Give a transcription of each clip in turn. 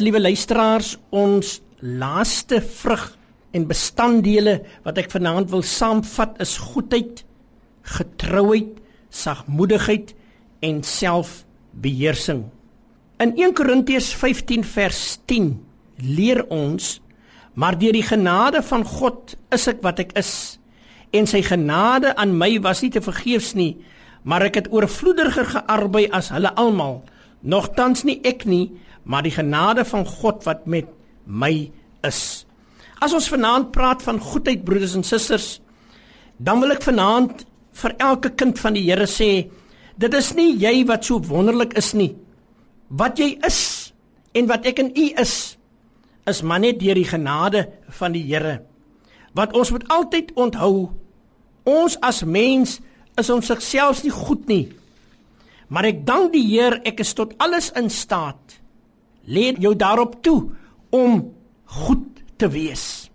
liewe luisteraars, ons laaste vrug en bestanddele wat ek vanaand wil saamvat is goedheid, getrouheid, sagmoedigheid en selfbeheersing. In 1 Korintiërs 15 vers 10 leer ons: "Maar deur die genade van God is ek wat ek is, en sy genade aan my was nie te vergeefs nie, maar ek het oorvloediger gearbei as hulle almal, nogtans nie ek nie, maar die genade van God wat met my is." As ons vanaand praat van goedheid broeders en susters, dan wil ek vanaand vir elke kind van die Here sê, dit is nie jy wat so wonderlik is nie. Wat jy is en wat ek in u is, is maar net deur die genade van die Here. Wat ons moet altyd onthou, ons as mens is ons selfs nie goed nie. Maar ek dank die Heer, ek is tot alles in staat. Leer jou daarop toe om goed te wees.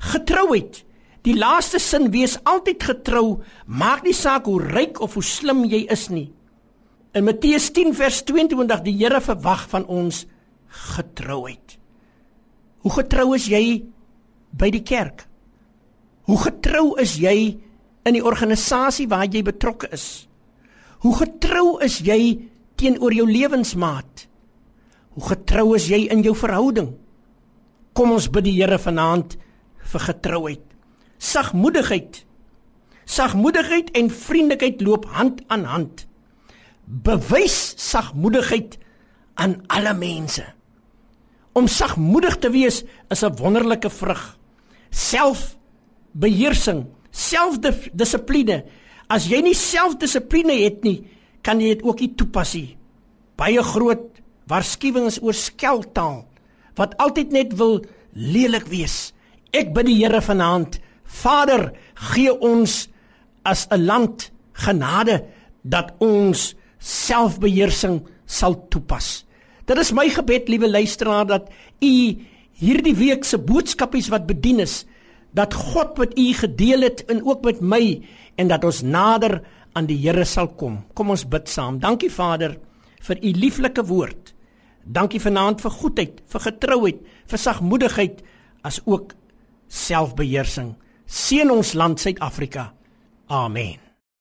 Getrouheid. Die laaste sin wees altyd getrou, maak nie saak hoe ryk of hoe slim jy is nie. In Matteus 10 vers 22 die Here verwag van ons getrouheid. Hoe getrou is jy by die kerk? Hoe getrou is jy in die organisasie waar jy betrokke is? Hoe getrou is jy teenoor jou lewensmaat? Hoe getrou is jy in jou verhouding? Kom ons bid die Here vanaand vir getrouheid. Sagmoedigheid. Sagmoedigheid en vriendelikheid loop hand aan hand. Bewys sagmoedigheid aan alle mense. Om sagmoedig te wees is 'n wonderlike vrug. Selfbeheersing, selfdissipline. As jy nie selfdissipline het nie, kan jy dit ook nie toepas nie. Baie groot waarskuwings oor skeltaal wat altyd net wil lelik wees. Ek bid die Here vanaand, Vader, gee ons as 'n land genade dat ons selfbeheersing sal toepas. Dit is my gebed, liewe luisteraar, dat u hierdie week se boodskapies wat bedien is, dat God met u gedeel het en ook met my en dat ons nader aan die Here sal kom. Kom ons bid saam. Dankie Vader vir u lieflike woord. Dankie vanaand vir goedheid, vir getrouheid, vir sagmoedigheid as ook selfbeheersing. Seën ons land Suid-Afrika. Amen.